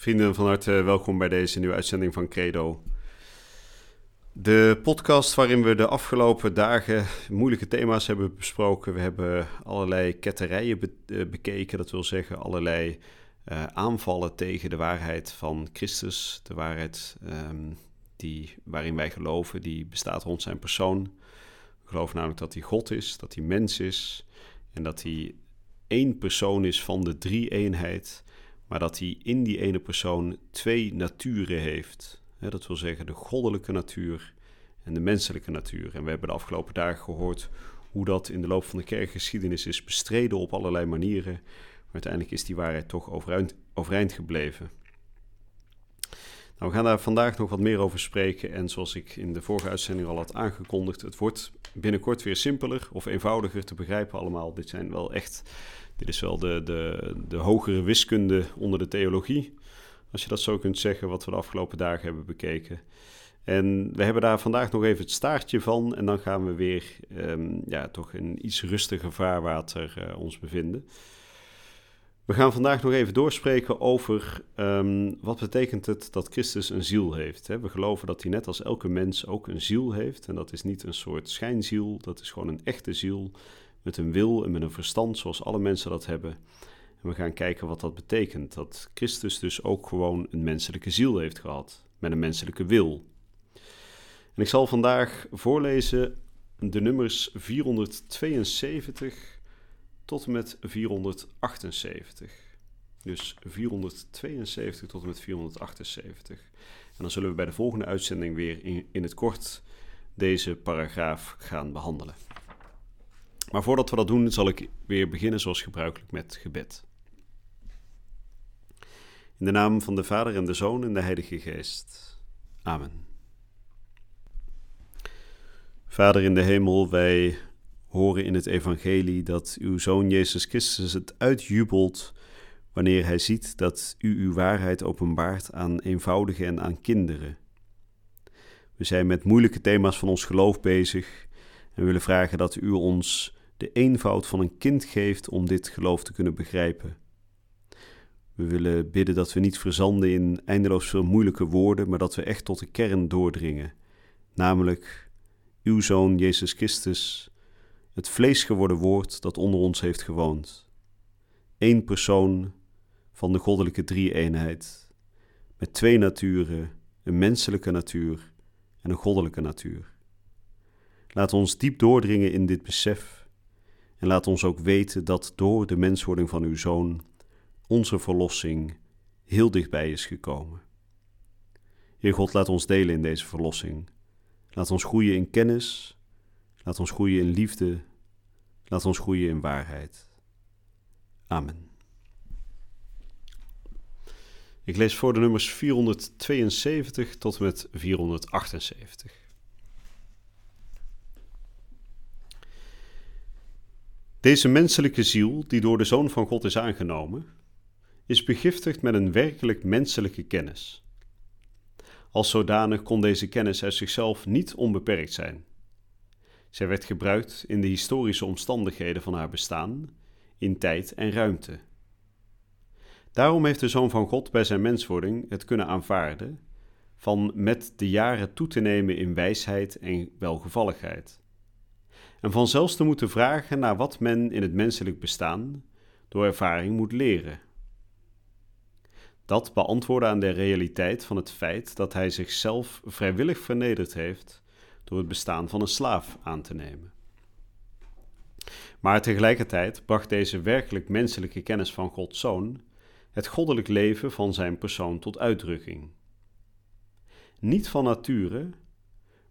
Vrienden, van harte welkom bij deze nieuwe uitzending van Credo. De podcast waarin we de afgelopen dagen moeilijke thema's hebben besproken. We hebben allerlei ketterijen eh, bekeken, dat wil zeggen allerlei uh, aanvallen tegen de waarheid van Christus. De waarheid um, die, waarin wij geloven, die bestaat rond zijn persoon. We geloven namelijk dat hij God is, dat hij mens is en dat hij één persoon is van de drie eenheid maar dat hij in die ene persoon twee naturen heeft. dat wil zeggen de goddelijke natuur en de menselijke natuur. En we hebben de afgelopen dagen gehoord hoe dat in de loop van de kerkgeschiedenis is bestreden op allerlei manieren. Maar uiteindelijk is die waarheid toch overeind, overeind gebleven. Nou, we gaan daar vandaag nog wat meer over spreken. En zoals ik in de vorige uitzending al had aangekondigd, het wordt binnenkort weer simpeler of eenvoudiger te begrijpen allemaal. Dit zijn wel echt dit is wel de, de, de hogere wiskunde onder de theologie, als je dat zo kunt zeggen, wat we de afgelopen dagen hebben bekeken. En we hebben daar vandaag nog even het staartje van en dan gaan we weer um, ja, toch in iets rustiger vaarwater uh, ons bevinden. We gaan vandaag nog even doorspreken over um, wat betekent het dat Christus een ziel heeft. Hè? We geloven dat hij net als elke mens ook een ziel heeft. En dat is niet een soort schijnziel, dat is gewoon een echte ziel met een wil en met een verstand zoals alle mensen dat hebben. En we gaan kijken wat dat betekent. Dat Christus dus ook gewoon een menselijke ziel heeft gehad, met een menselijke wil. En ik zal vandaag voorlezen de nummers 472 tot en met 478. Dus 472 tot en met 478. En dan zullen we bij de volgende uitzending weer in, in het kort deze paragraaf gaan behandelen. Maar voordat we dat doen, zal ik weer beginnen zoals gebruikelijk met gebed. In de naam van de Vader en de Zoon en de Heilige Geest. Amen. Vader in de hemel, wij horen in het Evangelie dat uw Zoon Jezus Christus het uitjubelt wanneer hij ziet dat u uw waarheid openbaart aan eenvoudigen en aan kinderen. We zijn met moeilijke thema's van ons geloof bezig en willen vragen dat u ons de eenvoud van een kind geeft om dit geloof te kunnen begrijpen. We willen bidden dat we niet verzanden in eindeloos veel moeilijke woorden, maar dat we echt tot de kern doordringen, namelijk uw Zoon Jezus Christus, het vlees geworden woord dat onder ons heeft gewoond. Eén persoon van de goddelijke drie-eenheid, met twee naturen, een menselijke natuur en een goddelijke natuur. Laat ons diep doordringen in dit besef en laat ons ook weten dat door de menswording van uw Zoon onze verlossing heel dichtbij is gekomen. Heer God, laat ons delen in deze verlossing. Laat ons groeien in kennis. Laat ons groeien in liefde. Laat ons groeien in waarheid. Amen. Ik lees voor de nummers 472 tot en met 478. Deze menselijke ziel, die door de Zoon van God is aangenomen, is begiftigd met een werkelijk menselijke kennis. Als zodanig kon deze kennis uit zichzelf niet onbeperkt zijn. Zij werd gebruikt in de historische omstandigheden van haar bestaan, in tijd en ruimte. Daarom heeft de Zoon van God bij zijn menswording het kunnen aanvaarden van met de jaren toe te nemen in wijsheid en welgevalligheid en vanzelfs te moeten vragen naar wat men in het menselijk bestaan door ervaring moet leren. Dat beantwoorden aan de realiteit van het feit dat hij zichzelf vrijwillig vernederd heeft door het bestaan van een slaaf aan te nemen. Maar tegelijkertijd bracht deze werkelijk menselijke kennis van Gods Zoon het goddelijk leven van zijn persoon tot uitdrukking. Niet van nature,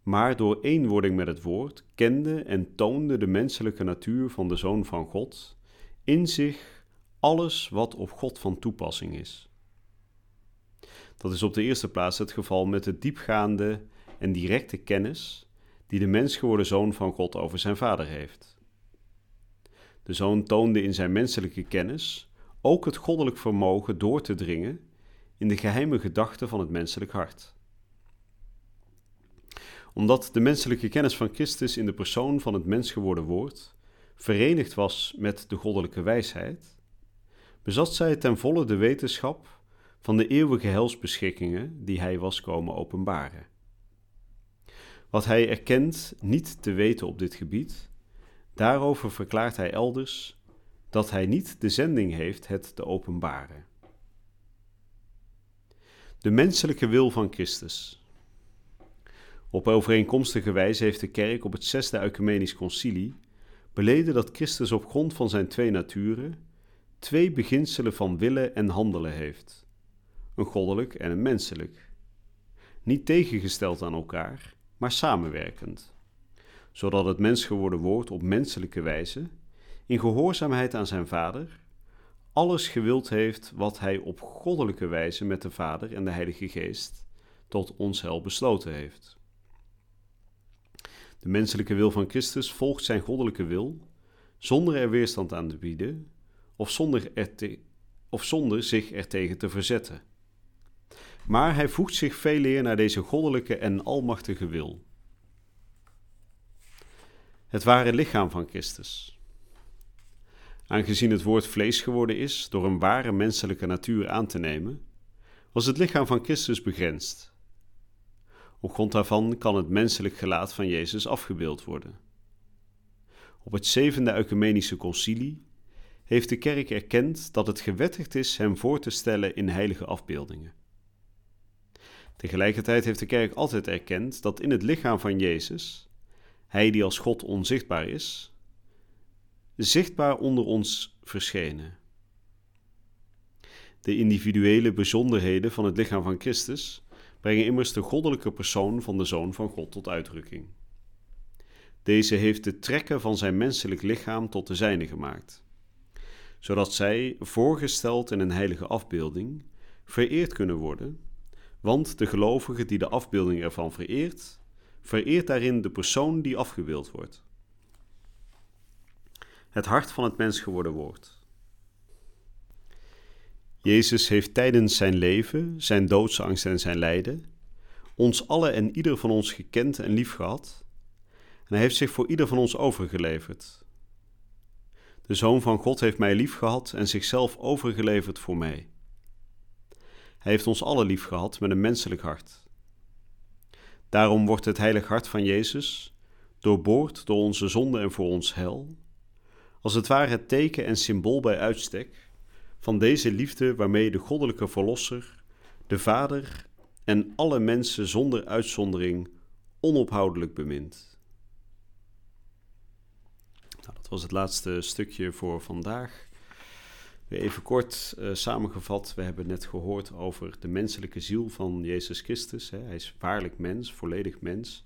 maar door eenwording met het woord kende en toonde de menselijke natuur van de Zoon van God in zich alles wat op God van toepassing is. Dat is op de eerste plaats het geval met de diepgaande en directe kennis die de mens geworden zoon van God over zijn vader heeft. De zoon toonde in zijn menselijke kennis ook het goddelijk vermogen door te dringen in de geheime gedachten van het menselijk hart. Omdat de menselijke kennis van Christus in de persoon van het mens geworden woord verenigd was met de goddelijke wijsheid, bezat zij ten volle de wetenschap van de eeuwige helsbeschikkingen die hij was komen openbaren. Wat hij erkent niet te weten op dit gebied, daarover verklaart hij elders dat hij niet de zending heeft het te openbaren. De menselijke wil van Christus. Op overeenkomstige wijze heeft de kerk op het zesde ecumenisch concilie beleden dat Christus op grond van zijn twee naturen twee beginselen van willen en handelen heeft: een goddelijk en een menselijk. Niet tegengesteld aan elkaar, maar samenwerkend, zodat het mens geworden woord op menselijke wijze, in gehoorzaamheid aan zijn Vader, alles gewild heeft wat hij op goddelijke wijze met de Vader en de Heilige Geest tot ons hel besloten heeft. De menselijke wil van Christus volgt zijn goddelijke wil, zonder er weerstand aan te bieden of zonder, er te, of zonder zich ertegen te verzetten. Maar hij voegt zich veel eer naar deze goddelijke en almachtige wil. Het ware lichaam van Christus. Aangezien het woord vlees geworden is door een ware menselijke natuur aan te nemen, was het lichaam van Christus begrensd. Op grond daarvan kan het menselijk gelaat van Jezus afgebeeld worden. Op het zevende ecumenische concilie heeft de kerk erkend dat het gewettigd is hem voor te stellen in heilige afbeeldingen. Tegelijkertijd heeft de kerk altijd erkend dat in het lichaam van Jezus, hij die als God onzichtbaar is, zichtbaar onder ons verschenen. De individuele bijzonderheden van het lichaam van Christus brengen immers de goddelijke persoon van de Zoon van God tot uitdrukking. Deze heeft de trekken van zijn menselijk lichaam tot de zijne gemaakt, zodat zij, voorgesteld in een heilige afbeelding, vereerd kunnen worden, want de gelovige die de afbeelding ervan vereert, vereert daarin de persoon die afgebeeld wordt. Het hart van het mens geworden woord. Jezus heeft tijdens zijn leven, zijn doodsangst en zijn lijden, ons alle en ieder van ons gekend en liefgehad, en hij heeft zich voor ieder van ons overgeleverd. De Zoon van God heeft mij liefgehad en zichzelf overgeleverd voor mij. Hij heeft ons alle liefgehad met een menselijk hart. Daarom wordt het heilig hart van Jezus, doorboord door onze zonde en voor ons hel, als het ware het teken en symbool bij uitstek van deze liefde waarmee de goddelijke Verlosser, de Vader en alle mensen zonder uitzondering onophoudelijk bemint. Nou, dat was het laatste stukje voor vandaag. Even kort uh, samengevat, we hebben net gehoord over de menselijke ziel van Jezus Christus. Hè. Hij is waarlijk mens, volledig mens.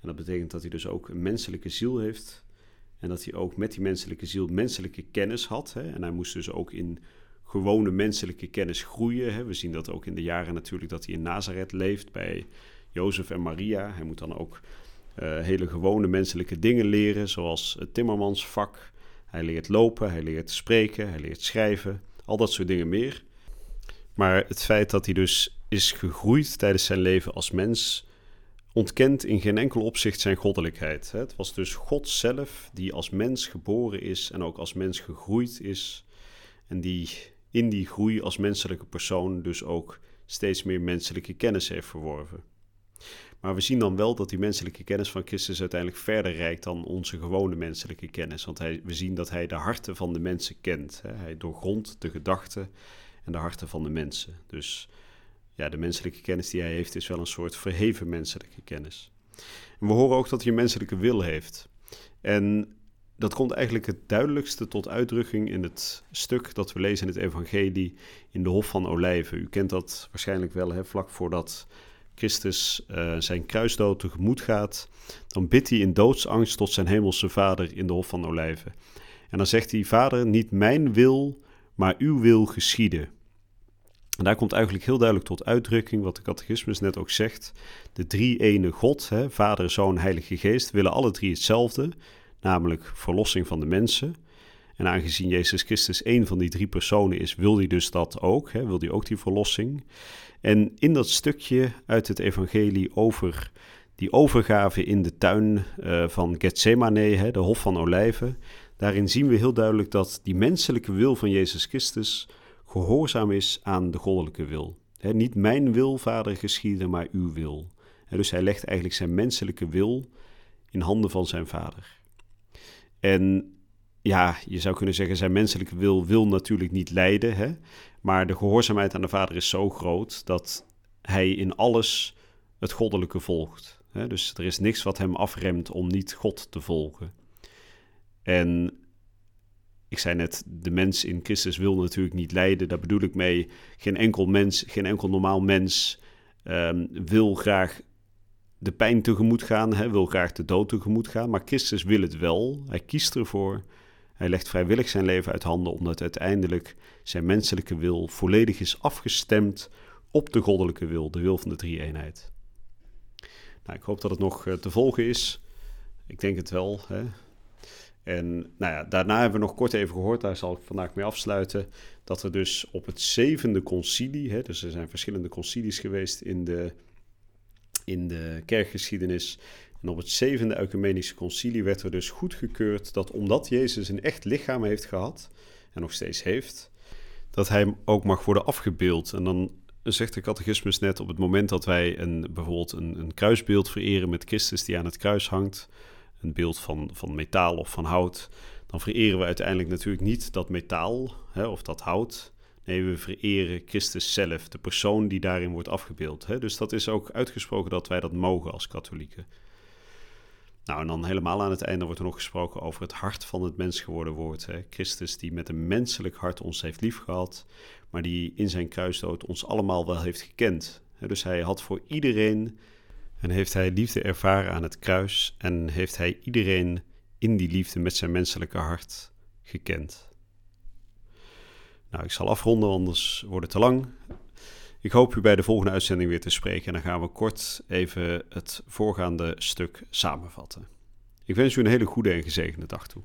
En dat betekent dat hij dus ook een menselijke ziel heeft. En dat hij ook met die menselijke ziel menselijke kennis had. Hè. En hij moest dus ook in gewone menselijke kennis groeien. Hè. We zien dat ook in de jaren natuurlijk dat hij in Nazareth leeft bij Jozef en Maria. Hij moet dan ook uh, hele gewone menselijke dingen leren, zoals het timmermansvak. Hij leert lopen, hij leert spreken, hij leert schrijven, al dat soort dingen meer. Maar het feit dat hij dus is gegroeid tijdens zijn leven als mens, ontkent in geen enkel opzicht zijn goddelijkheid. Het was dus God zelf die als mens geboren is en ook als mens gegroeid is. En die in die groei als menselijke persoon dus ook steeds meer menselijke kennis heeft verworven. Maar we zien dan wel dat die menselijke kennis van Christus uiteindelijk verder reikt dan onze gewone menselijke kennis. Want hij, we zien dat hij de harten van de mensen kent. Hij doorgrondt de gedachten en de harten van de mensen. Dus ja, de menselijke kennis die hij heeft is wel een soort verheven menselijke kennis. En we horen ook dat hij een menselijke wil heeft. En dat komt eigenlijk het duidelijkste tot uitdrukking in het stuk dat we lezen in het Evangelie in de Hof van Olijven. U kent dat waarschijnlijk wel, hè? vlak voordat Christus uh, zijn kruisdood tegemoet gaat, dan bidt hij in doodsangst tot zijn hemelse Vader in de Hof van Olijven. En dan zegt hij: Vader, niet mijn wil, maar uw wil geschieden. En daar komt eigenlijk heel duidelijk tot uitdrukking wat de catechismus net ook zegt. De drie ene God, hè, Vader, Zoon, Heilige Geest, willen alle drie hetzelfde, namelijk verlossing van de mensen. En aangezien Jezus Christus één van die drie personen is, wil hij dus dat ook, hè, wil hij ook die verlossing. En in dat stukje uit het evangelie over die overgave in de tuin uh, van Gethsemane, hè, de Hof van Olijven, daarin zien we heel duidelijk dat die menselijke wil van Jezus Christus gehoorzaam is aan de goddelijke wil. niet mijn wil, Vader, geschieden, maar uw wil. dus hij legt eigenlijk zijn menselijke wil in handen van zijn Vader. En ja, je zou kunnen zeggen, zijn menselijke wil wil natuurlijk niet lijden, hè? maar de gehoorzaamheid aan de Vader is zo groot dat hij in alles het goddelijke volgt. Hè? Dus er is niks wat hem afremt om niet God te volgen. En ik zei net, de mens in Christus wil natuurlijk niet lijden. Daar bedoel ik mee, geen enkel mens, geen enkel normaal mens um, wil graag de pijn tegemoet gaan, hè, wil graag de dood tegemoet gaan. Maar Christus wil het wel. Hij kiest ervoor. Hij legt vrijwillig zijn leven uit handen, omdat uiteindelijk zijn menselijke wil volledig is afgestemd op de goddelijke wil, de wil van de drie-eenheid. Nou, ik hoop dat het nog eh, te volgen is. Ik denk het wel. Hè. En nou ja, daarna hebben we nog kort even gehoord, daar zal ik vandaag mee afsluiten, dat er dus op het zevende concilie, hè, dus er zijn verschillende concilies geweest in de, in de kerkgeschiedenis, en op het zevende ecumenische concilie werd er dus goedgekeurd dat omdat Jezus een echt lichaam heeft gehad, en nog steeds heeft, dat hij ook mag worden afgebeeld. En dan zegt de catechismus net op het moment dat wij een, bijvoorbeeld een, een kruisbeeld vereren met Christus die aan het kruis hangt, een beeld van, van metaal of van hout, dan vereren we uiteindelijk natuurlijk niet dat metaal hè, of dat hout. Nee, we vereren Christus zelf, de persoon die daarin wordt afgebeeld. Hè. Dus dat is ook uitgesproken dat wij dat mogen als katholieken. Nou, en dan helemaal aan het einde wordt er nog gesproken over het hart van het mens geworden woord. Hè. Christus die met een menselijk hart ons heeft liefgehad, maar die in zijn kruisdood ons allemaal wel heeft gekend. Dus hij had voor iedereen en heeft hij liefde ervaren aan het kruis en heeft hij iedereen in die liefde met zijn menselijke hart gekend. Nou, ik zal afronden, anders wordt het te lang. Ik hoop u bij de volgende uitzending weer te spreken en dan gaan we kort even het voorgaande stuk samenvatten. Ik wens u een hele goede en gezegende dag toe.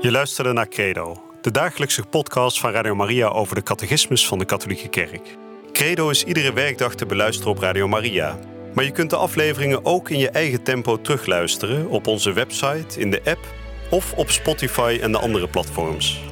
Je luisterde naar Credo, de dagelijkse podcast van Radio Maria over de catechismus van de Katholieke Kerk. Credo is iedere werkdag te beluisteren op Radio Maria. Maar je kunt de afleveringen ook in je eigen tempo terugluisteren op onze website, in de app of op Spotify en de andere platforms.